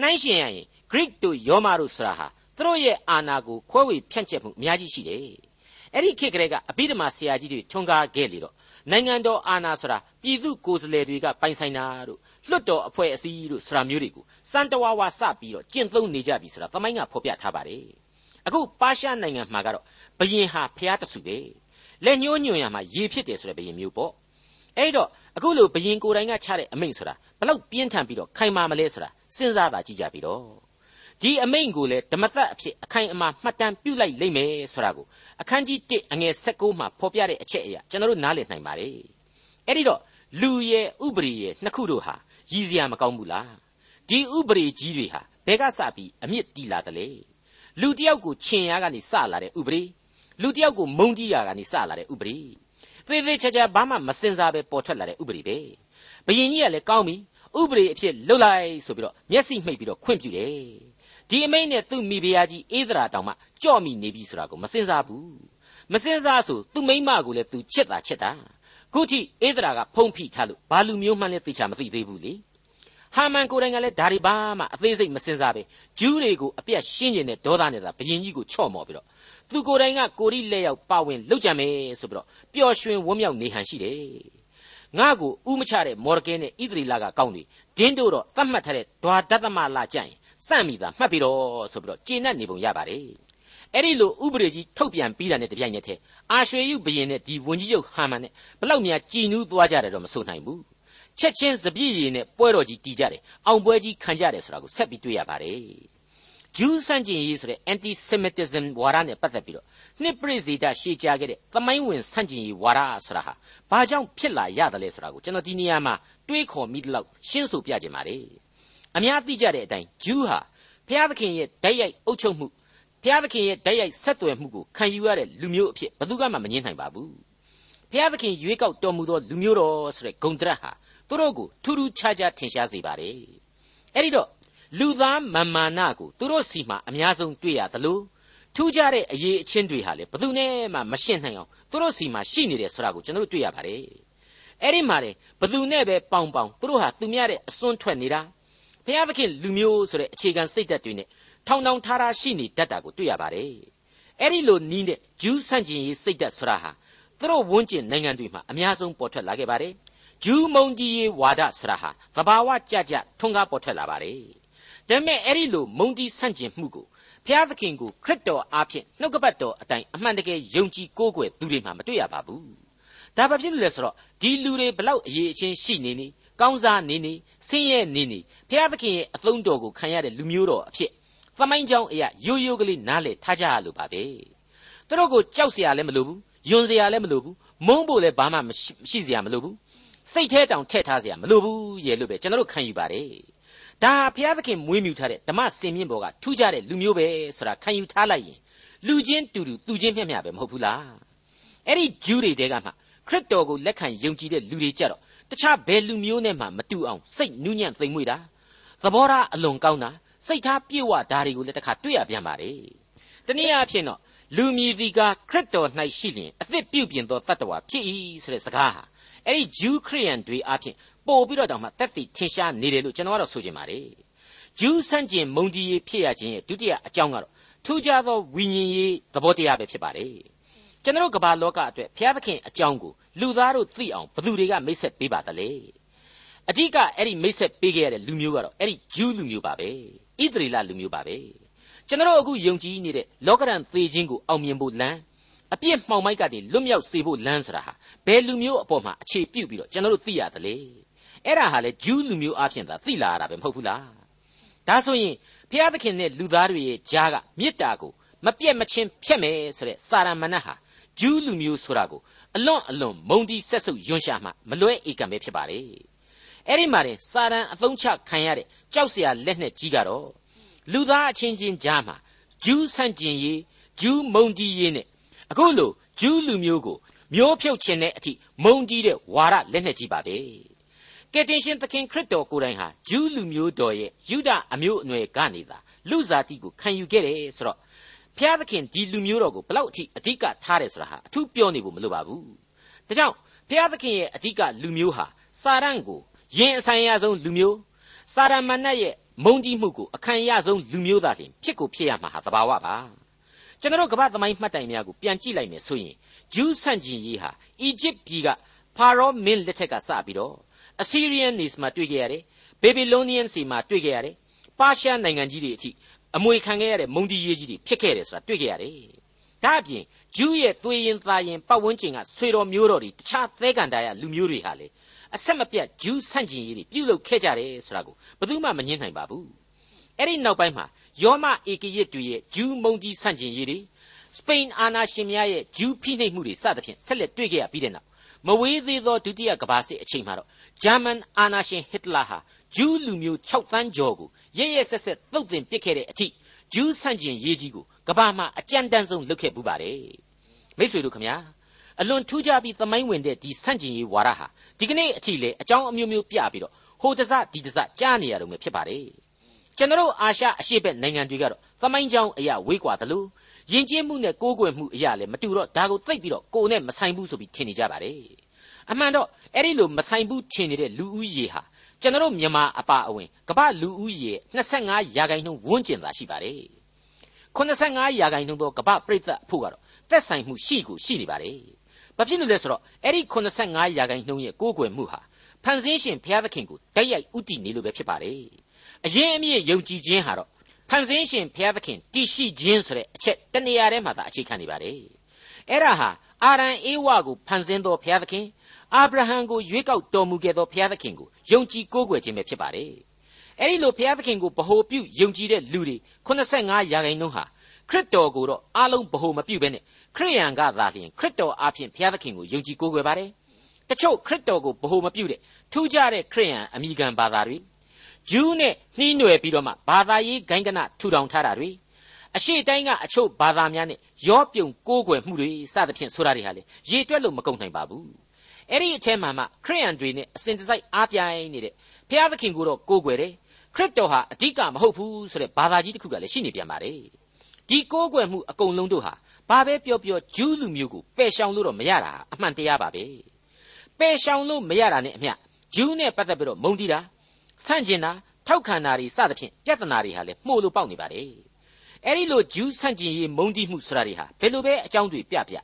နှိုင်းရှင်ရရင် Greek တို့ယောမတို့ဆိုတာဟာသူတို့ရဲ့အာနာကိုခွဲဝေဖြန့်ကျက်မှုအများကြီးရှိတယ်အဲ့ဒီခေတ်ကလေးကအဘိဓမ္မာဆရာကြီးတွေထွန်းကားခဲ့လေတော့နိုင်ငံတော်အာဏာဆိုတာပြည်သူကိုယ်စားလှယ်တွေကပိုင်ဆိုင်တာတို့လွတ်တော်အဖွဲ့အစည်းတို့ဆိုတာမျိုးတွေကိုစံတဝါဝါစပြီးတော့ကျင့်သုံးနေကြပြီဆိုတာသမိုင်းကဖော်ပြထားပါတယ်အခုပါရှားနိုင်ငံမှာကတော့ဘယင်ဟာဖျားတဆူပဲလက်ညှိုးညွန်ရမှာရေဖြစ်တယ်ဆိုတဲ့ဘယင်မျိုးပေါ့ အဲ့တော့အခုလိုဘယင်ကိုယ်တိုင်ကချတဲ့အမိန့်ဆိုတာဘလောက်ပြင်းထန်ပြီးတော့ခိုင်မာမလဲဆိုတာစဉ်းစားတာကြည့်ကြပြီးတော့ဒီအမိန့်ကိုလည်းဓမ္မသက်အဖြစ်အခိုင်အမာမှတ်တမ်းပြုလိုက်လိမ့်မယ်ဆိုတာကိုအခန်းကြီး1အငယ်16မှာဖော်ပြတဲ့အချက်အရာကျွန်တော်တို့နားလည်နိုင်ပါတယ်အဲ့ဒီတော့လူရဲ့ဥပရိရဲ့နှစ်ခုတို့ဟာရည်စရာမကောင်းဘူးလားဒီဥပရိကြီးတွေဟာဘယ်ကစပြီးအမြင့်တီလာတယ်လေလူတယောက်ကိုချင်ရကနေစလာတဲ့ဥပရိလူတယောက်ကိုမုန်းတီးရကနေစလာတဲ့ဥပရိ သေးသေးချာချာဘာမှမစင်စားပဲပေါ်ထွက်လာတဲ့ဥပရိပဲဘယင်ကြီးကလည်းကောင်းပြီဥပရိအဖြစ်လှုပ်လိုက်ဆိုပြီးတော့မျက်စိမှိတ်ပြီးတော့ခွင့်ပြုတယ်ဒီအမိန့်နဲ့သူ့မိဖုရားကြီးအေးသရာတောင်မှကြော့မိနေပြီဆိုတာကိုမစင်စားဘူးမစင်စားဆိုသူ့မိန်းမကိုလည်းသူချစ်တာချစ်တာခုထိအေးသရာကဖုံးဖိထားလို့ဘာလူမျိုးမှန်းလဲသိချာမသိသေးဘူးလေဟာမန်ကိုယ်တိုင်ကလည်းဒါတွေဘာမှအသေးစိတ်မစင်စားပဲဂျူးတွေကိုအပြတ်ရှင်းကျင်တဲ့ဒေါသနဲ့သာဘယင်ကြီးကိုချော့မော်ပြီးတော့ သူကိုယ်တိုင်ကကိုရီလက်ရောက်ပါဝင်လှုပ်ကြမယ်ဆိုပြီးတော့ပျော်ရွှင်ဝမ်းမြောက်နေဟန်ရှိတယ်ငါ့ကိုဥမချတဲ့မော်ဒကဲနဲ့ဣသရီလာကကောင်းတယ်ဒင်းတို့တော့သတ်မှတ်ထားတဲ့ဒွါဒသမလာကြရင်စန့်မိတာမှတ်ပြီးတော့ဆိုပြီးတော့ကျေနပ်နေပုံရပါတယ်အဲ့ဒီလိုဥပဒေကြီးထုတ်ပြန်ပြီးတာနဲ့တပြိုင်နက်တည်းအာရွှေယုဘရင်နဲ့ဒီဝန်ကြီးချုပ်ဟာမန်နဲ့ဘလောက်များကြည်နူးသွားကြတယ်တော့မဆိုနိုင်ဘူးချက်ချင်းစပြည့်ရည်နဲ့ပွဲတော်ကြီးတီးကြတယ်အောင်ပွဲကြီးခံကြတယ်ဆိုတာကိုဆက်ပြီးတွေ့ရပါတယ် ဂျူးဆန့်ကျင်ရေးဆိုတဲ့ anti semitism ဝါဒနဲ့ပတ်သက်ပြီးတော့နှစ်ပရိသေဒရှေ့ကြားခဲ့တဲ့သမိုင်းဝင်ဆန့်ကျင်ရေးဝါဒဆိုတာဟာဘာကြောင့်ဖြစ်လာရတယ်လဲဆိုတာကိုကျွန်တော်ဒီနေရာမှာတွေးခေါ်မိတဲ့လောက်ရှင်းဆိုပြခြင်းပါတယ်အများသိကြတဲ့အတိုင်းဂျူးဟာဘုရားသခင်ရဲ့ဓာတ်ရိုက်အုပ်ချုပ်မှုဘုရားသခင်ရဲ့ဓာတ်ရိုက်ဆက်သွယ်မှုကိုခံယူရတဲ့လူမျိုးအဖြစ်ဘယ်သူမှမငြင်းနိုင်ပါဘူးဘုရားသခင်ရွေးကောက်တော်မူသောလူမျိုးတော်ဆိုတဲ့ဂုံတရက်ဟာသူတို့ကိုထူးထူးခြားခြားထင်ရှားစေပါတယ်အဲ့ဒီတော့ လူသားမာမာနကိုသူတို့စီမှာအများဆုံးတွေ့ရသလိုထူးခြားတဲ့အရေးအချင်းတွေဟာလေဘယ်သူနဲ့မှမရှင်းနိုင်အောင်သူတို့စီမှာရှိနေတယ်ဆိုတာကိုကျွန်တော်တို့တွေ့ရပါတယ်အဲ့ဒီမှာလေဘသူနဲ့ပဲပေါင်ပေါင်သူတို့ဟာသူများတဲ့အစွန်းထွက်နေတာဘုရားသခင်လူမျိုးဆိုတဲ့အခြေခံစိတ်ဓာတ်တွေနဲ့ထောင်ထောင်ထားထားရှိနေတတ်တာကိုတွေ့ရပါတယ်အဲ့ဒီလိုနီးတဲ့ဂျူးဆန့်ကျင်ရေးစိတ်ဓာတ်ဆိုတာဟာသူတို့ဝန်းကျင်နိုင်ငံတွေမှာအများဆုံးပေါ်ထွက်လာခဲ့ပါတယ်ဂျူးမုံကြီးရေးဝါဒဆိုတာဟာသဘာဝကြကြထွန်းကားပေါ်ထွက်လာပါတယ် ဒါပေမဲ့အဲ့ဒီလိုမုံတီးဆန့်ကျင်မှုကိုဖျားသခင်ကိုခရစ်တော်အားဖြင့်နှုတ်ကပတ်တော်အတိုင်းအမှန်တကယ်ယုံကြည်ကိုးကွယ်သူတွေမှမတွေ့ရပါဘူးဒါဘာဖြစ်လို့လဲဆိုတော့ဒီလူတွေဘလောက်အရေးအချင်းရှိနေနေကောင်းစားနေနေဆင်းရဲနေနေဖျားသခင်ရဲ့အသုံးတော်ကိုခံရတဲ့လူမျိုးတော်အဖြစ်သမိုင်းကြောင်းအရာရိုးရိုးကလေးနားလည်ထားကြရလို့ပါပဲသူတို့ကိုကြောက်စရာလည်းမလိုဘူးယွန်စရာလည်းမလိုဘူးမုန်းဖို့လည်းဘာမှမရှိစရာမလိုဘူးစိတ်ထဲတောင်ထည့်ထားစရာမလိုဘူးရေလို့ပဲကျွန်တော်တို့ခံယူပါတယ် ဒါဘုရားသခင်မွေးမြူထားတဲ့ဓမ္မစင်မြင့်ဘောကထူးခြားတဲ့လူမျိုးပဲဆိုတာခံယူထားလိုက်ရင်လူချင်းတူတူသူချင်းမျှမျှပဲမဟုတ်ဘူးလားအဲ့ဒီဂျူးတွေတဲကမှခရစ်တော်ကိုလက်ခံယုံကြည်တဲ့လူတွေကြတော့တခြားဘယ်လူမျိုးနဲ့မှမတူအောင်စိတ်နူးညံ့သိမ်မွေ့တာသဘောထားအလွန်ကောင်းတာစိတ်ထားပြည့်ဝတာတွေကိုလည်းတစ်ခါတွေ့ရပြန်ပါလေတနည်းအားဖြင့်တော့လူမြည်ဒီကခရစ်တော်၌ရှိလျင်အသက်ပြုပြင်သောတတ္တဝါဖြစ်၏ဆိုတဲ့စကားဟာအဲ့ဒီဂျူးခရိယန်တွေအားဖြင့် ပို့ပြီးတော့တောင်မှတက်တည်ထင်ရှားနေတယ်လို့ကျွန်တော်ကတော့ဆိုချင်ပါတယ်ဂျူးဆန့်ကျင်မုန်တီရေးဖြစ်ရခြင်းရဲ့ဒုတိယအကြောင်းကတော့ထူးခြားသောဝိညာဉ်ရေးသဘောတရားပဲဖြစ်ပါတယ်ကျွန်တော်ကမ္ဘာလောကအတွက်ဘုရားသခင်အကြောင်းကိုလူသားတို့သိအောင်ဘယ်သူတွေကမိတ်ဆက်ပေးပါသလဲအဓိကအဲ့ဒီမိတ်ဆက်ပေးခဲ့ရတဲ့လူမျိုးကတော့အဲ့ဒီဂျူးလူမျိုးပါပဲဣသရေလလူမျိုးပါပဲကျွန်တော်အခုယုံကြည်နေတဲ့လောကရန်သေခြင်းကိုအောင်မြင်ဖို့လမ်းအပြစ်မှောင်မိုက်ကနေလွတ်မြောက်စေဖို့လမ်းဆိုတာဟာဘယ်လူမျိုးအပေါ်မှာအခြေပြုပြီးတော့ကျွန်တော်တို့သိရတယ်လေ အဲ့ဒါဟာလေဂျူးလူမျိုးအဖြစ်သာသိလာရတာပဲမဟုတ်ဘူးလားဒါဆိုရင်ဘုရားသခင်နဲ့လူသားတွေရဲ့ကြားကမေတ္တာကိုမပြတ်မချင်းဖြတ်မယ်ဆိုတဲ့စာရမဏတ်ဟာဂျူးလူမျိုးဆိုတာကိုအလွန်အလွန်မုံတီးဆက်ဆုပ်ယွန်းရှာမှမလွဲဧကံပဲဖြစ်ပါလေအဲ့ဒီမှာတင်စာရန်အသုံးချခံရတဲ့ကြောက်စရာလက်နဲ့ကြီးကတော့လူသားအချင်းချင်းကြားမှာဂျူးဆန့်ကျင်ရေးဂျူးမုံတီးရေးနဲ့အခုလိုဂျူးလူမျိုးကိုမျိုးဖြုတ်ခြင်းနဲ့အထိမုံတီးတဲ့ဝါရလက်နဲ့ကြီးပါပဲ ကယ်တင်ရှင်သခင်ခရစ်တော်ကိုယ်တိုင်ဟာဂျူးလူမျိုးတော်ရဲ့ယူဒအမျိုးအနွယ်ကနေသာလူစားတိကိုခံယူခဲ့တယ်ဆိုတော့ဖျားသခင်ဒီလူမျိုးတော်ကိုဘလောက်အထိအဓိကထားတယ်ဆိုတာဟာအထူးပြောနေဖို့မလိုပါဘူးဒါကြောင့်ဖဖျားသခင်ရဲ့အဓိကလူမျိုးဟာစာရန်ကိုရင်အဆိုင်ရဆုံးလူမျိုးစာရမဏတ်ရဲ့မုံကြီးမှုကိုအခံရဆုံးလူမျိုးသားလင်ဖြစ်ကိုဖြစ်ရမှာဟာသဘာဝပါကျွန်တော်ကမ္ဘာသမိုင်းမှတ်တိုင်များကိုပြန်ကြည့်လိုက်မယ်ဆိုရင်ဂျူးဆန့်ကျင်ရေးဟာအီဂျစ်ပြည်ကဖာရောမင်းလက်ထက်ကစပြီးတော့ အစီရီယန်နေစ်မှာတွေ့ကြရတယ်ဘေဘီလိုနီယန်စီမှာတွေ့ကြရတယ် ပါရှားနိုင်ငံကြီးတွေအထိအမွေခံခဲ့ရတဲ့ မုံဒီရေးကြီးတွေဖြစ်ခဲ့တယ်ဆိုတာတွေ့ကြရတယ်ဒါအပြင်ဂျူးရဲ့သွေးရင်သားရင်ပတ်ဝန်းကျင်ကဆွေတော်မျိုးတော်တွေတခြားသဲကန်တာရလူမျိုးတွေဟာလေအဆက်မပြတ်ဂျူးဆန့်ကျင်ရေးတွေပြုလုပ်ခဲ့ကြတယ်ဆိုတာကိုဘယ်သူမှမငြင်းနိုင်ပါဘူးအဲ့ဒီနောက်ပိုင်းမှာယောမဧကရစ်တွေရဲ့ဂျူးမုံကြီးဆန့်ကျင်ရေးတွေစပိန်အာနာရှင်များရဲ့ဂျူးဖိနှိပ်မှုတွေစသဖြင့်ဆက်လက်တွေ့ခဲ့ရပြီးတဲ့နောက်မဝေးသေးသောဒုတိယကမ္ဘာစစ်အချိန်မှာတော့ ဂျာမန်အာနာရှင်ဟစ်တလာဟာဂျူးလူမျိုး6သန်းကျော်ကိုရရဆက်ဆက်သုတ်သင်ပစ်ခဲ့တဲ့အထိဂျူးဆန့်ကျင်ရေးကြီးကိုကမ္ဘာမှာအကြမ်းတမ်းဆုံးလုပ်ခဲ့ပူပါတယ်မိษွေတို့ခမညာအလွန်ထူးခြားပြီးသမိုင်းဝင်တဲ့ဒီဆန့်ကျင်ရေးဝါဒဟာဒီကနေ့အထိလေအကြောင်းအမျိုးမျိုးပြပြီးတော့ဟိုတစဒီတစကြားနေရတော့မယ်ဖြစ်ပါတယ်ကျွန်တော်အာရှအရှေ့ဘက်နိုင်ငံတွေကတော့သမိုင်းကြောင်းအရာဝေးကွာသလိုယဉ်ကျေးမှုနဲ့ကိုးကွယ်မှုအရာလည်းမတူတော့ဒါကိုသိပ်ပြီးတော့ကိုယ်နဲ့မဆိုင်ဘူးဆိုပြီးထင်နေကြပါတယ်အမှန်တော့ အဲ့ဒီလိုမဆိုင်ဘူးထင်နေတဲ့လူဦးရေဟာကျွန်တော်မြန်မာအပါအဝင်ကမ္ဘာလူဦးရေ25ရာခိုင်နှုန်းဝန်းကျင်သာရှိပါတယ်85ရာခိုင်နှုန်းသောကမ္ဘာပြည်သက်အဖို့ကတော့သက်ဆိုင်မှုရှိကိုရှိနေပါတယ်ဘာဖြစ်လို့လဲဆိုတော့အဲ့ဒီ85ရာခိုင်နှုန်းရဲ့ကိုးကွယ်မှုဟာဖန်ဆင်းရှင်ဘုရားသခင်ကိုတိုက်ရိုက်ဥတည်နေလို့ပဲဖြစ်ပါတယ်အရင်အမြင့်ယုံကြည်ခြင်းဟာတော့ဖန်ဆင်းရှင်ဘုရားသခင်တည်ရှိခြင်းဆိုတဲ့အချက်တနေရာထဲမှာသာအခြေခံနေပါတယ်အဲ့ဒါဟာအာရန်အေဝါကိုဖန်ဆင်းသောဘုရားသခင် အာဗြဟံကိုရွေးကောက်တော်မူခဲ့သောဘုရားသခင်ကိုယုံကြည်ကိုးကွယ်ခြင်းပဲဖြစ်ပါတယ်အဲ့ဒီလိုဘုရားသခင်ကိုဗဟိုပြုယုံကြည်တဲ့လူတွေ85ရာခိုင်နှုန်းဟာခရစ်တော်ကိုတော့အလုံးဗဟိုမပြုဘဲနဲ့ခရိယန်ကသာလျှင်ခရစ်တော်အားဖြင့်ဘုရားသခင်ကိုယုံကြည်ကိုးကွယ်ပါတယ်တချို့ခရစ်တော်ကိုဗဟိုမပြုတဲ့ထူးခြားတဲ့ခရိယန်အမိခံဘာသာတွေဂျူးနဲ့နှီးနွယ်ပြီးတော့မှဘာသာရေးဂိုင်းကနထူထောင်ထားတာတွေအရှိတိုင်းကအချို့ဘာသာများနဲ့ရောပြုံကိုးကွယ်မှုတွေစသဖြင့်ဆိုတာတွေဟာလေရေတွက်လို့မကုန်နိုင်ပါဘူး အဲ့ဒီအထဲမှာမှခရိယန်တွေနဲ့အစဉ်တစိုက်အားပြိုင်နေတဲ့ဘုရားသခင်ကိုတော့ကိုးကွယ်တယ်ခရစ်တော်ဟာအဓိကမဟုတ်ဘူးဆိုတဲ့ဘာသာကြီးတစ်ခုကလည်းရှိနေပြန်ပါတယ်ဒီကိုးကွယ်မှုအကုန်လုံးတို့ဟာဘာပဲပြောပြောဂျူးလူမျိုးကိုပယ်ရှောင်လို့တော့မရတာအမှန်တရားပါပဲပယ်ရှောင်လို့မရတာနဲ့အမျှဂျူးနဲ့ပတ်သက်ပြီးတော့မုန်းတီးတာဆန့်ကျင်တာထောက်ခံတာတွေစသဖြင့်ပြဿနာတွေဟာလည်းမှုလို့ပေါက်နေပါတယ်အဲ့ဒီလိုဂျူးဆန့်ကျင်ရေးမုန်းတီးမှုဆိုတာတွေဟာဘယ်လိုပဲအကြောင်းတွေပြပြ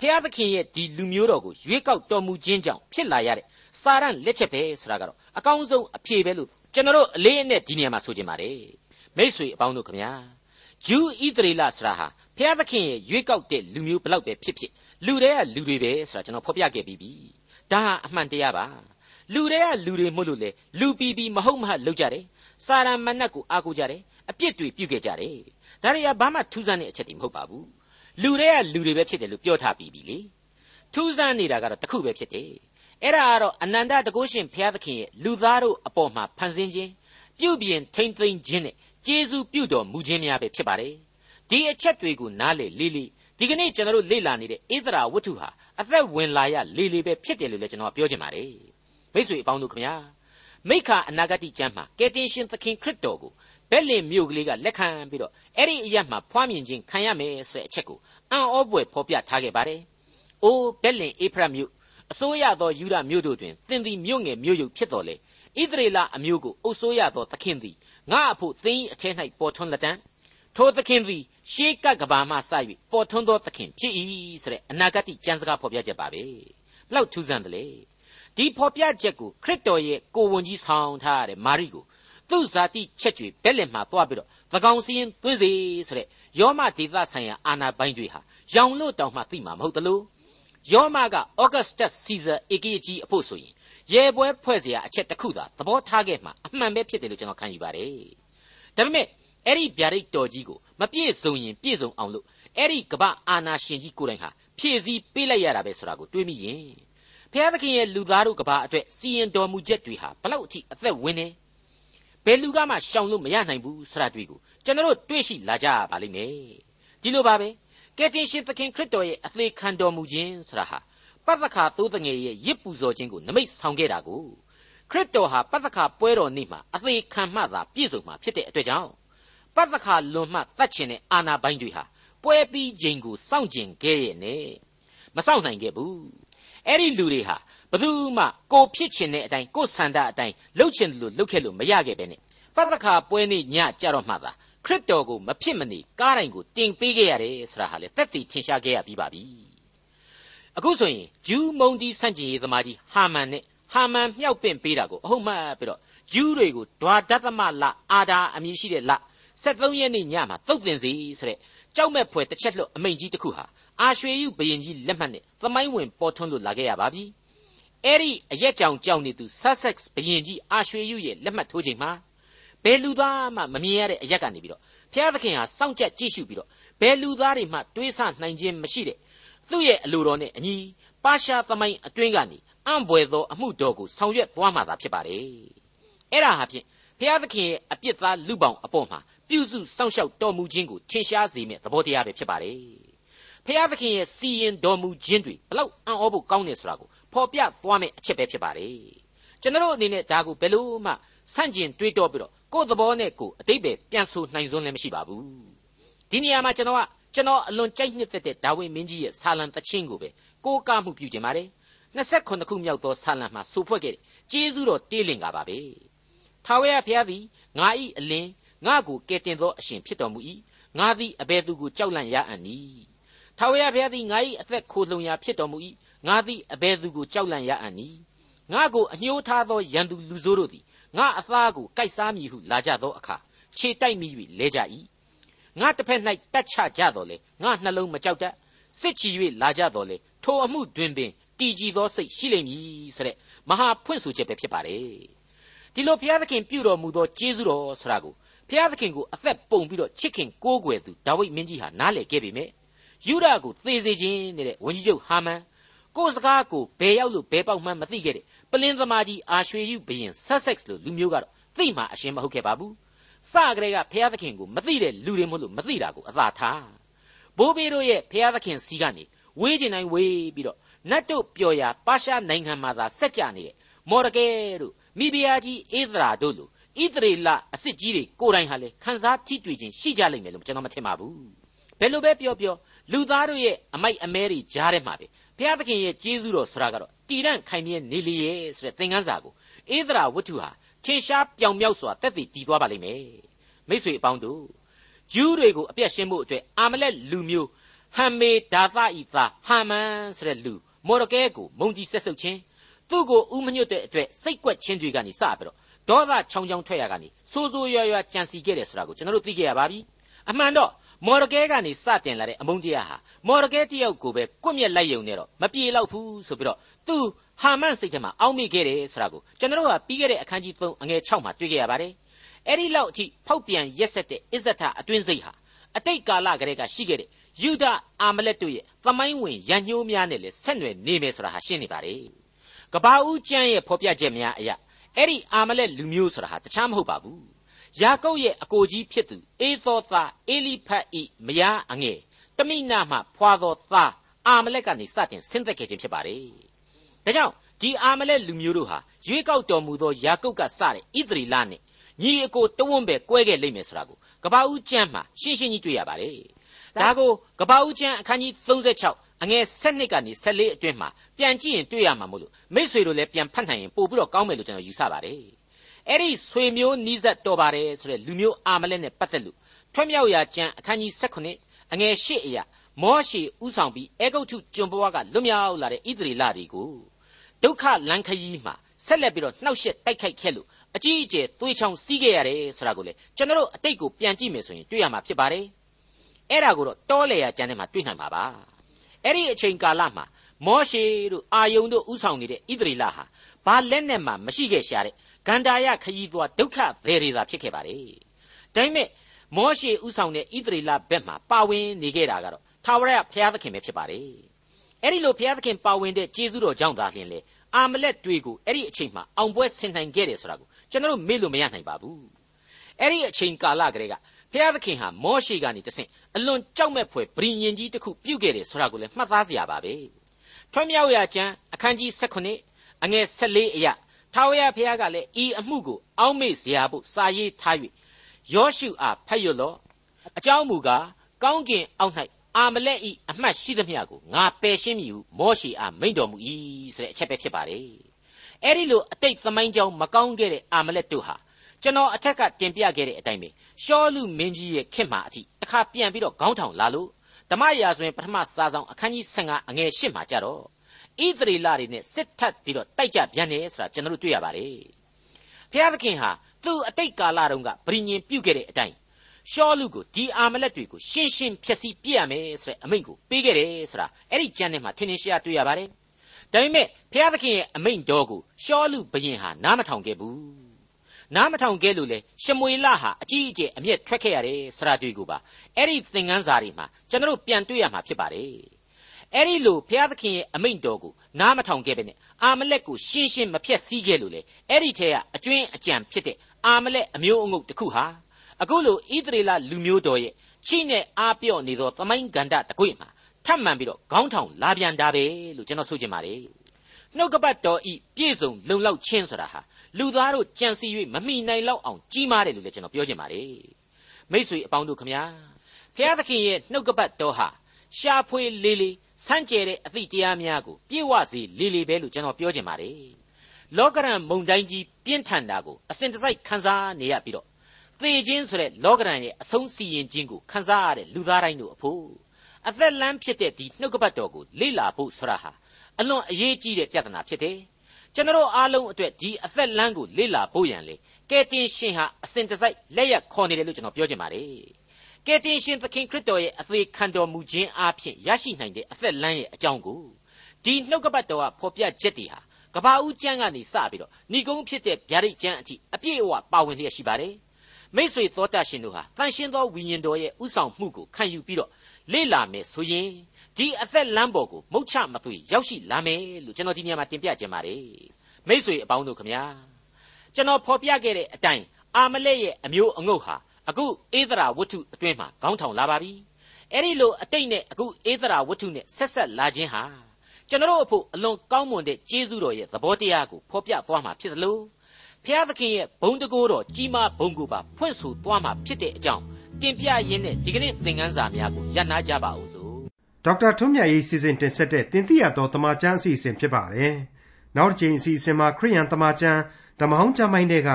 ဖျားသခင်ရဲ့ဒီလူမျိုးတော်ကိုရွေးကောက်တော်မူခြင်းကြောင့်ဖြစ်လာရတဲ့စာရန်လက်ချက်ပဲဆိုတာကတော့အကောင်းဆုံးအဖြေပဲလို့ကျွန်တော်တို့အလေးအနက်ဒီနေရာမှာဆိုချင်ပါတယ်မိษွေအပေါင်းတို့ခမညာဂျူးဣသရေလဆိုတာဟာဖျားသခင်ရဲ့ရွေးကောက်တဲ့လူမျိုးဘလောက်ပဲဖြစ်ဖြစ်လူတွေကလူတွေပဲဆိုတာကျွန်တော်ဖော်ပြခဲ့ပြီးပြီဒါဟာအမှန်တရားပါလူတွေကလူတွေမို့လို့လေလူပီပီမဟုတ်မဟုတ်လောက်ကြတယ်စာရမဏတ်ကိုအားကိုးကြတယ်အပြစ်တွေပြုခဲ့ကြတယ်ဒါတွေကဘာမှထူးဆန်းတဲ့အချက်တွေမဟုတ်ပါဘူး လူတွေကလူတွေပဲဖြစ်တယ်လို့ပြောထားပြီးပြီလေထူးဆန်းနေတာကတော့တခုပဲဖြစ်တယ်အဲ့ဒါကတော့အနန္တတကုရှင်ဘုရားသခင်ရဲ့လူသားတို့အပေါ်မှာဖန်ဆင်းခြင်းပြုပြင်ထိမ့်သိမ့်ခြင်းနဲ့ကျေးဇူးပြုတော်မူခြင်းများပဲဖြစ်ပါတယ်ဒီအချက်တွေကိုနားလေလေးလေးဒီကနေ့ကျွန်တော်တို့လေ့လာနေတဲ့ဣသရာဝတ္ထုဟာအသက်ဝင်လာရလေးလေးပဲဖြစ်တယ်လို့လည်းကျွန်တော်ပြောချင်ပါတယ်မိတ်ဆွေအပေါင်းတို့ခင်ဗျာမိခါအနာဂတိကျမ်းမှာကယ်တင်ရှင်သခင်ခရစ်တော်ကို ဘက်လင်မြို့ကလေးကလက်ခံပြီးတော့အဲ့ဒီအရက်မှာဖွားမြင်ခြင်းခံရမယ်ဆိုတဲ့အချက်ကိုအံ့ဩပွေဖော်ပြထားခဲ့ပါတယ်။အိုးဘက်လင်အေဖရတ်မြို့အစိုးရသောယူဒမြို့တို့တွင်သင်သည်မြို့ငယ်မြို့ယုတ်ဖြစ်တော်လေဣသရေလအမျိုးကိုအုပ်စိုးရသောသခင်သည်ငါအဖို့သင်၏အထက်၌ပေါ်ထွန်းလက်တံထိုသခင်သည်ရှေးကပ်ကဘာမှစ၍ပေါ်ထွန်းသောသခင်ဖြစ်၏ဆိုတဲ့အနာဂတ်ကျမ်းစကားဖော်ပြချက်ပါပဲ။လောက်ထူးဆန်းတယ်လေ။ဒီဖော်ပြချက်ကိုခရစ်တော်ရဲ့ကိုဝန်ကြီးဆောင်ထားရတဲ့မာရိကို သူ့ဇာတိချက်ကျွေဘက်လက်မှာသွားပြီးတော့သကောင်စီရင်သွင်းစေဆိုတဲ့ယောမဒေသဆိုင်ရာအာနာပိုင်းတွေဟာရောင်လို့တောင်မှသိမှာမဟုတ်တလို့ယောမကဩဂတ်စတက်စီဇာဧကကြီးအဖို့ဆိုရင်ရဲပွဲဖွဲ့เสียအချက်တစ်ခုသာသဘောထားခဲ့မှာအမှန်ပဲဖြစ်တယ်လို့ကျွန်တော်ခံယူပါတယ်ဒါပေမဲ့အဲ့ဒီဗျာဒိတ်တော်ကြီးကိုမပြည့်စုံရင်ပြည့်စုံအောင်လို့အဲ့ဒီကပအာနာရှင်ကြီးကိုယ်တိုင်ဟာဖြည့်စည်းပေးလိုက်ရတာပဲဆိုတာကိုတွေးမိရင်ဖျားသခင်ရဲ့လူသားတို့ကပအတွက်စီရင်တော်မူချက်တွေဟာဘလောက်အထိအသက်ဝင်နေ ဘယ်လူကမှရှောင်လို့မရနိုင်ဘူးဆိုတာတွေ့ကိုကျွန်တော်တို့တွေ့ရှိလာကြပါလိမ့်မယ်ဒီလိုပါပဲကယ်တင်ရှင်သခင်ခရစ်တော်ရဲ့အသေးခံတော်မူခြင်းဆိုတာဟာပတ္တခါသိုးတငယ်ရဲ့ရစ်ပူဇော်ခြင်းကိုနမိတ်ဆောင်ခဲ့တာကိုခရစ်တော်ဟာပတ္တခါပွဲတော်နေ့မှာအသေးခံမှသာပြည့်စုံမှာဖြစ်တဲ့အတွက်ကြောင့်ပတ္တခါလွန်မှတတ်ချင်တဲ့အာနာပိုင်းတွေဟာပွဲပြီးခြင်းကိုစောင့်ကျင်ခဲ့ရဲ့နဲ့မစောင့်နိုင်ခဲ့ဘူးအဲ့ဒီလူတွေဟာ ဘသူမှကိုဖြစ်ချင်တဲ့အတိုင်းကိုဆန္ဒအတိုင်းလှုပ်ချင်တယ်လို့လှုပ်ခဲ့လို့မရခဲ့ပဲနဲ့ပတ္တခါပွဲနေ့ညကြတော့မှသာခရစ်တော်ကိုမဖြစ်မနေကားတိုင်းကိုတင်ပေးခဲ့ရတယ်ဆိုတာဟာလေတက်တည်ထင်ရှားခဲ့ရပြီးပါပြီအခုဆိုရင်ဂျူးမုံဒီဆန့်ကျင်ရေးသမားကြီးဟာမန်နဲ့ဟာမန်မြောက်ပင့်ပေးတာကိုအဟုတ်မှတ်ပြီးတော့ဂျူးတွေကိုဒွါဒသမလအာဒါအမည်ရှိတဲ့လ73ရက်နေ့ညမှာတုတ်တင်စီဆိုတဲ့ကြောက်မဲ့ဖွယ်တစ်ချက်လွတ်အမိန်ကြီးတစ်ခုဟာအာရွှေယုဘယင်ကြီးလက်မှတ်နဲ့သမိုင်းဝင်ပေါ်ထွန်းလို့လာခဲ့ရပါပြီ အဲ့ဒီအရက်ကြောင်ကြောက်နေသူ Sussex ဘယင်ကြီးအာရွှေယုရဲ့လက်မှတ်ထိုးချိန်မှာဘယ်လူသားမှမမြင်ရတဲ့အရက်ကနေပြီးတော့ဖျားသခင်ဟာစောင့်ကြက်ကြည့်ရှုပြီးတော့ဘယ်လူသားတွေမှတွေးဆနိုင်ခြင်းမရှိတဲ့သူ့ရဲ့အလိုတော်နဲ့အညီပါရှားသမိုင်းအတွင်းကနေအံ့ဘွယ်သောအမှုတော်ကိုဆောင်ရွက်သွားမှာသာဖြစ်ပါတယ်အဲ့ဒါဟာဖြင့်ဘုရားသခင်ရဲ့အပြစ်သားလူပေါင်းအပေါ်မှာပြုစုစောင့်ရှောက်တော်မူခြင်းကိုထင်ရှားစေမယ့်သဘောတရားပဲဖြစ်ပါတယ်ဘုရားသခင်ရဲ့စီရင်တော်မူခြင်းတွေဘလောက်အံ့ဩဖို့ကောင်းတယ်ဆိုတာကို ဖော်ပြသွားမယ့်အချက်ပဲဖြစ်ပါတယ်ကျွန်တော်အနေနဲ့ဒါကိုဘယ်လို့မှဆန့်ကျင်တွေးတောပြီးတော့ကိုယ့်သဘောနဲ့ကိုယ်အတိတ်ပဲပြန်ဆိုနိုင်စွမ်းလည်းမရှိပါဘူးဒီနေရာမှာကျွန်တော်ကကျွန်တော်အလွန်ကြိုက်နှစ်သက်တဲ့ဒါဝိမင်းကြီးရဲ့ဆာလံတခြင်းကိုပဲကိုးကားမှုပြုခြင်းပါတယ်29ခုမြောက်သောဆာလံမှာဆိုဖွဲ့ခဲ့တဲ့ကျေးဇူးတော်တေးလင်ကပါပဲထာဝရဘုရားသည်ငါ၏အလင်းငါကိုကယ်တင်သောအရှင်ဖြစ်တော်မူ၏ငါသည်အဘယ်သူကိုကြောက်လန့်ရအံ့နည်းထာဝရဘုရားသည်ငါ၏အသက်ခိုလှုံရာဖြစ်တော်မူ၏ ငါသည်အဘယ်သူကိုကြောက်လန့်ရအံ့နည်းငါကိုအညှိုးထားသောရန်သူလူဆိုးတို့သည်ငါအသားကိုကိုက်စားမည်ဟုလာကြသောအခါခြေတိုက်မိ၍လဲကြ၏ငါတစ်ဖက်၌တတ်ချကြတော်လေငါနှလုံးမကြောက်တတ်စစ်ချီ၍လာကြတော်လေထိုအမှုတွင်ပင်တည်ကြည်သောစိတ်ရှိလိမ့်မည်ဆိုတဲ့မဟာဖွင့်ဆိုချက်ပဲဖြစ်ပါတယ်ဒီလိုဘုရားသခင်ပြုတော်မူသောကျေးဇူးတော်ဆိုတာကိုဘုရားသခင်ကိုအသက်ပုံပြီးတော့ချစ်ခင်ကိုးကွယ်သူဒါဝိဒ်မင်းကြီးဟာနားလည်ခဲ့ပေမဲ့ယူဒကိုသေစေခြင်းတဲ့ဝန်ကြီးချုပ်ဟာမန် ကိုယ်စကားကိုဘယ်ရောက်လို့ဘယ်ပေါက်မှန်းမသိခဲ့တဲ့ပလင်းသမားကြီးအာရွှေယူဘရင် Sussex လို့လူမျိုးကတော့သိမှအရှင်းမဟုတ်ခဲ့ပါဘူးစကလေးကဘုရားသခင်ကိုမသိတဲ့လူတွေမို့လို့မသိတာကိုအသာထားဘိုးဘေးတို့ရဲ့ဘုရားသခင်စီကနေဝေးကျင်တိုင်းဝေးပြီးတော့နတ်တို့ပျော်ရာပါရှားနိုင်ငံမှာသာဆက်ကြနေတဲ့မော်ရကဲတို့မိဖုရားကြီးအေသရာတို့လိုဣသရေလအစ်စ်ကြီးတွေကိုယ်တိုင်ဟာလေခန်းစားထိတွေ့ခြင်းရှိကြလိမ့်မယ်လို့ကျွန်တော်မထင်ပါဘူးဘယ်လိုပဲပြောပြောလူသားတို့ရဲ့အမိုက်အမဲတွေကြားထဲမှာပဲ ဘုရားသခင်ရဲ့ကျေးဇူးတော်ဆိုတာကတော့တည်တံ့ခိုင်မြဲနေလေရဲ့ဆိုတဲ့သင်ခန်းစာကိုအေသရာဝတ္ထုဟာထင်ရှားပြောင်မြောက်စွာတက်တည်တည်သွားပါလိမ့်မယ်မိษွေအပေါင်းတို့ဂျူးတွေကိုအပြတ်ရှင်းဖို့အတွက်အာမလက်လူမျိုးဟမ်မေဒါသဤသားဟာမန်ဆိုတဲ့လူမော်ရကဲကိုမုံကြီးဆက်ဆုပ်ခြင်းသူ့ကိုဥမညွတ်တဲ့အတွက်စိတ်ကွက်ခြင်းတွေကနေစပြီးတော့ဒေါသချောင်းချောင်းထွက်ရကနေစိုးစိုးရွားရွားကြံစီခဲ့တယ်ဆိုတာကိုကျွန်တော်တို့သိခဲ့ရပါပြီအမှန်တော့မော်ရကဲကနေစတင်လာတဲ့အမုန်းတရားဟာ မော်ရကဲတယောက်ကိုပဲကွမျက်လိုက်ယုံနေတော့မပြေတော့ဘူးဆိုပြီးတော့သူဟာမန်စိတ်ထဲမှာအောက်မေ့ခဲ့တယ်ဆိုတာကိုကျွန်တော်တို့ကပြီးခဲ့တဲ့အခန်းကြီး3အငယ်6မှာတွေ့ခဲ့ရပါတယ်အဲ့ဒီလောက်အထိဖောက်ပြန်ရက်ဆက်တဲ့အစ္ဆထအတွင်းစိတ်ဟာအတိတ်ကာလကတည်းကရှိခဲ့တဲ့ယူဒအာမလက်တို့ရဲ့သမိုင်းဝင်ရန်ညှိုးများနဲ့လည်းဆက်နွယ်နေမယ်ဆိုတာဟာရှင်းနေပါတယ်ကဘာဦးကျမ်းရဲ့ဖော်ပြချက်များအရာအဲ့ဒီအာမလက်လူမျိုးဆိုတာဟာတခြားမဟုတ်ပါဘူးယာကုပ်ရဲ့အကိုကြီးဖြစ်သူအေသောသားအေလိဖတ်ဤမယားအငယ် တမိနာမှဖွာသောသားအာမလက်ကနေစတင်ဆင်းသက်ခဲ့ခြင်းဖြစ်ပါတယ်ဒါကြောင့်ဒီအာမလက်လူမျိုးတို့ဟာရွေးကောက်တော်မူသောယာကုပ်ကစတဲ့ဣသရီလနဲ့ညီအကိုတဝန်းပဲကွဲခဲ့လိမ့်မယ်ဆိုတာကိုကဘာဦးကျမ်းမှာရှင်းရှင်းကြီးတွေ့ရပါတယ်ဒါကိုကဘာဦးကျမ်းအခန်းကြီး36အငယ်7ကနေ14အတွင်းမှာပြန်ကြည့်ရင်တွေ့ရမှာမို့လို့မိษွေတို့လည်းပြန်ဖတ်နိုင်ရင်ပို့ပြီးတော့ကောင်းမယ်လို့ကျွန်တော်ယူဆပါတယ်အဲ့ဒီဆွေမျိုးနီးစပ်တော်ပါတယ်ဆိုတဲ့လူမျိုးအာမလက်နဲ့ပတ်သက်လို့ထွတ်မြောက်ရာကျမ်းအခန်းကြီး18 အငယ်8အရာမောရှေဥဆောင်ပြီးအေဂုတ်ထုကျွံပွားကလွတ်မြောက်လာတဲ့ဣသရေလတွေကိုဒုက္ခလန်ခရီးမှာဆက်လက်ပြီးတော့နှောက်ယှက်တိုက်ခိုက်ခဲ့လို့အကြီးအကျယ်သွေးချောင်းစီးခဲ့ရတယ်ဆိုတာကိုလေကျွန်တော်တို့အတိတ်ကိုပြန်ကြည့်မယ်ဆိုရင်တွေ့ရမှာဖြစ်ပါတယ်အဲ့ဒါကိုတော့တောလေယာကျမ်းထဲမှာတွေ့နိုင်ပါပါအဲ့ဒီအချိန်ကာလမှာမောရှေတို့အာယုန်တို့ဥဆောင်နေတဲ့ဣသရေလဟာဘာလက်နဲ့မှမရှိခဲ့ရှာတဲ့ဂန္ဓာယခရီးသွားဒုက္ခဘယ်တွေသာဖြစ်ခဲ့ပါတယ်ဒါပေမဲ့ မောရှေဥဆောင်တဲ့ဣသရေလဘက်မှာပါဝင်နေခဲ့တာကတော့ထာဝရဘုရားသခင်ပဲဖြစ်ပါတယ်အဲ့ဒီလိုဘုရားသခင်ပါဝင်တဲ့ကျေးဇူးတော်ကြောင့်သာလျှင်လေအာမလက်တွေကိုအဲ့ဒီအချိန်မှာအောင်ပွဲဆင်နိုင်ခဲ့တယ်ဆိုတာကိုကျွန်တော်တို့မေ့လို့မရနိုင်ပါဘူးအဲ့ဒီအချိန်ကာလကလေးကဘုရားသခင်ဟာမောရှေကနေတဆင့်အလွန်ကြောက်မဲ့ဖွယ်ဗြိညင်ကြီးတစ်ခုပြုတ်ခဲ့တယ်ဆိုတာကိုလည်းမှတ်သားစရာပါပဲထွံ့မြောက်ရာကျမ်းအခန်းကြီး16အငယ်14အရာထာဝရဘုရားကလည်းဤအမှုကိုအောက်မေ့စရာဖို့စာရေးထား၍ ယောရှုအားဖတ်ရလော့အကြောင်းမူကားကောင်းကင်အောက်၌အာမလက်ဤအမှတ်ရှိသမျှကိုငါပယ်ရှင်းမည်ဟုမောရှေအားမိန့်တော်မူ၏ဆိုတဲ့အချက်ပဲဖြစ်ပါတယ်အဲ့ဒီလိုအတိတ်သမိုင်းကြောင်းမကောင်းခဲ့တဲ့အာမလက်တို့ဟာကျွန်တော်အထက်ကတင်ပြခဲ့တဲ့အတိုင်းပဲရှောလူမင်းကြီးရဲ့ခင်မှာအထိတစ်ခါပြန်ပြီးတော့ခေါင်းထောင်လာလို့ဓမ္မရာဆိုရင်ပထမစာဆောင်အခန်းကြီး15အငယ်8မှာကြတော့ဣသရေလတွေနဲ့စစ်ထပ်ပြီးတော့တိုက်ကြပြန်တယ်ဆိုတာကျွန်တော်တို့တွေ့ရပါတယ်ဘုရားသခင်ဟာ သူ့အတိတ်ကာလတုန်းကဗြိညင်ပြုတ်ခဲ့တဲ့အတိုင်းရှောလူကိုဒီအာမလက်တွေကိုရှင်းရှင်းဖြက်စီးပြစ်ရမယ်ဆိုတဲ့အမိန့်ကိုပေးခဲ့တယ်ဆိုတာအဲ့ဒီကျမ်းထဲမှာထင်ထင်ရှားတွေ့ရပါတယ်ဒါပေမဲ့ဘုရားသခင်ရဲ့အမိန့်တော်ကိုရှောလူဘရင်ဟာနားမထောင်ခဲ့ဘူးနားမထောင်ခဲ့လို့လေရှမွေလဟာအကြီးအကျယ်အမျက်ထွက်ခဲ့ရတယ်ဆရာတွေ့ကိုပါအဲ့ဒီသင်ခန်းစာတွေမှာကျွန်တော်ပြန်တွေ့ရမှာဖြစ်ပါတယ်အဲ့ဒီလိုဘုရားသခင်ရဲ့အမိန့်တော်ကိုနားမထောင်ခဲ့ပဲနဲ့အာမလက်ကိုရှင်းရှင်းမဖြက်စီးခဲ့လို့လေအဲ့ဒီထဲကအကျွင်းအကြံဖြစ်တဲ့ အာမလက်အမျိုးအငုတ်တစ်ခုဟာအခုလိုဣသရေလလူမျိုးတော်ရဲ့ချိနဲ့အားပြော့နေသောသမိုင်းကန္တတကွေ့မှာထပ်မံပြီးတော့ခေါင်းထောင်လာပြန်တာပဲလို့ကျွန်တော်ဆိုချင်ပါတယ်နှုတ်ကပတ်တော်ဤပြည့်စုံလုံလောက်ခြင်းဆိုတာဟာလူသားတို့ကြံစီ၍မမိနိုင်လောက်အောင်ကြီးမားတယ်လို့လည်းကျွန်တော်ပြောချင်ပါတယ်မိษွေအပေါင်းတို့ခမညာဖျားသခင်ရဲ့နှုတ်ကပတ်တော်ဟာရှားဖွေလေးလေးစမ်းကြဲတဲ့အသည့်တရားများကိုပြည့်ဝစေလေးလေးပဲလို့ကျွန်တော်ပြောချင်ပါတယ် လောကရန်မုန်တိုင်းကြီးပြင်းထန်တာကိုအစဉ်တစိုက်ခံစားနေရပြီးတော့သေခြင်းဆိုတဲ့လောကရန်ရဲ့အဆုံးစီရင်ခြင်းကိုခံစားရတဲ့လူသားတိုင်းတို့အဖို့အသက်လမ်းဖြစ်တဲ့ဒီနှုတ်ကပတ်တော်ကိုလေ့လာဖို့ဆိုတာဟာအလွန်အရေးကြီးတဲ့ပြဿနာဖြစ်တယ်ကျွန်တော်အားလုံးအတွက်ဒီအသက်လမ်းကိုလေ့လာဖို့ရန်လေကယ်တင်ရှင်ဟာအစဉ်တစိုက်လက်ရခေါ်နေတယ်လို့ကျွန်တော်ပြောချင်ပါတယ်ကယ်တင်ရှင်သခင်ခရစ်တော်ရဲ့အသေးခံတော်မူခြင်းအပြင်ရရှိနိုင်တဲ့အသက်လမ်းရဲ့အကြောင်းကိုဒီနှုတ်ကပတ်တော်ကဖော်ပြချက်တွေဟာ ကဘာဦးကျမ်းကနေစပြီးတော့ဏီကုန်းဖြစ်တဲ့ဗျာဒိတ်ကျမ်းအထိအပြည့်အဝပါဝင်လျက်ရှိပါတယ်မိษွေသောတာရှင်တို့ဟာတန်ရှင်းသောဝိညာဉ်တော်ရဲ့ဥဆောင်မှုကိုခံယူပြီးတော့လေ့လာမယ်ဆိုရင်ဒီအသက်လမ်းပေါ်ကိုမုတ်ချမသွေရောက်ရှိလာမယ်လို့ကျွန်တော်ဒီနေရာမှာတင်ပြခြင်းပါတယ်မိษွေအပေါင်းတို့ခမညာကျွန်တော်ဖော်ပြခဲ့တဲ့အတိုင်းအာမလက်ရဲ့အမျိုးအငုတ်ဟာအခုအေသရာဝတ္ထုအတွင်းမှာခေါင်းထောင်လာပါပြီအဲ့ဒီလိုအတိတ်နဲ့အခုအေသရာဝတ္ထုနဲ့ဆက်ဆက်လာခြင်းဟာ ကျွန်တော်အဖို့အလွန်ကောင်းမွန်တဲ့ကျေးဇူးတော်ရဲ့သဘောတရားကိုဖော်ပြသွားမှာဖြစ်တယ်လို့ဖျားသခင်ရဲ့ဘုံတကိုးတော်ကြီးမားဘုံကိုပါဖွင့်ဆိုသွားမှာဖြစ်တဲ့အကြောင်းတင်ပြရင်းနဲ့ဒီကနေ့သင်ခန်းစာများကိုရန်နာကြပါအောင်စို့ဒေါက်တာထွန်းမြတ်ရေးစီစဉ်တင်ဆက်တဲ့တင်ပြရသောတမချန်းအစီအစဉ်ဖြစ်ပါတယ်နောက်တစ်ချိန်အစီအစဉ်မှာခရိယန်တမချန်းဓမ္မဟောင်းကျမ်းပိုင်းတွေက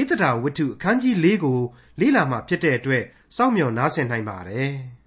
ဧတရာဝတ္ထုအခန်းကြီး၄ကိုလေ့လာမှဖြစ်တဲ့အတွက်စောင့်မျှော်နားဆင်နိုင်ပါတယ်။